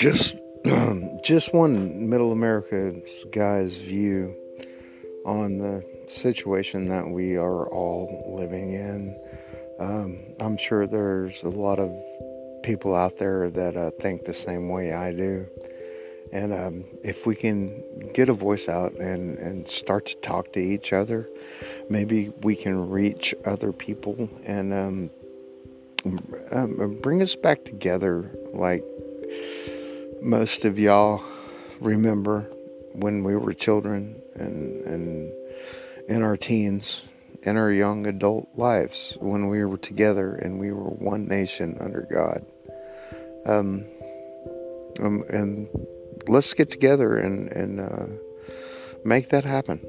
just just one middle America's guy's view on the situation that we are all living in. Um, I'm sure there's a lot of people out there that uh, think the same way I do. And um, if we can get a voice out and, and start to talk to each other, maybe we can reach other people and um, um, bring us back together like most of y'all remember when we were children and, and in our teens, in our young adult lives, when we were together and we were one nation under God. Um, um, and let's get together and, and uh, make that happen.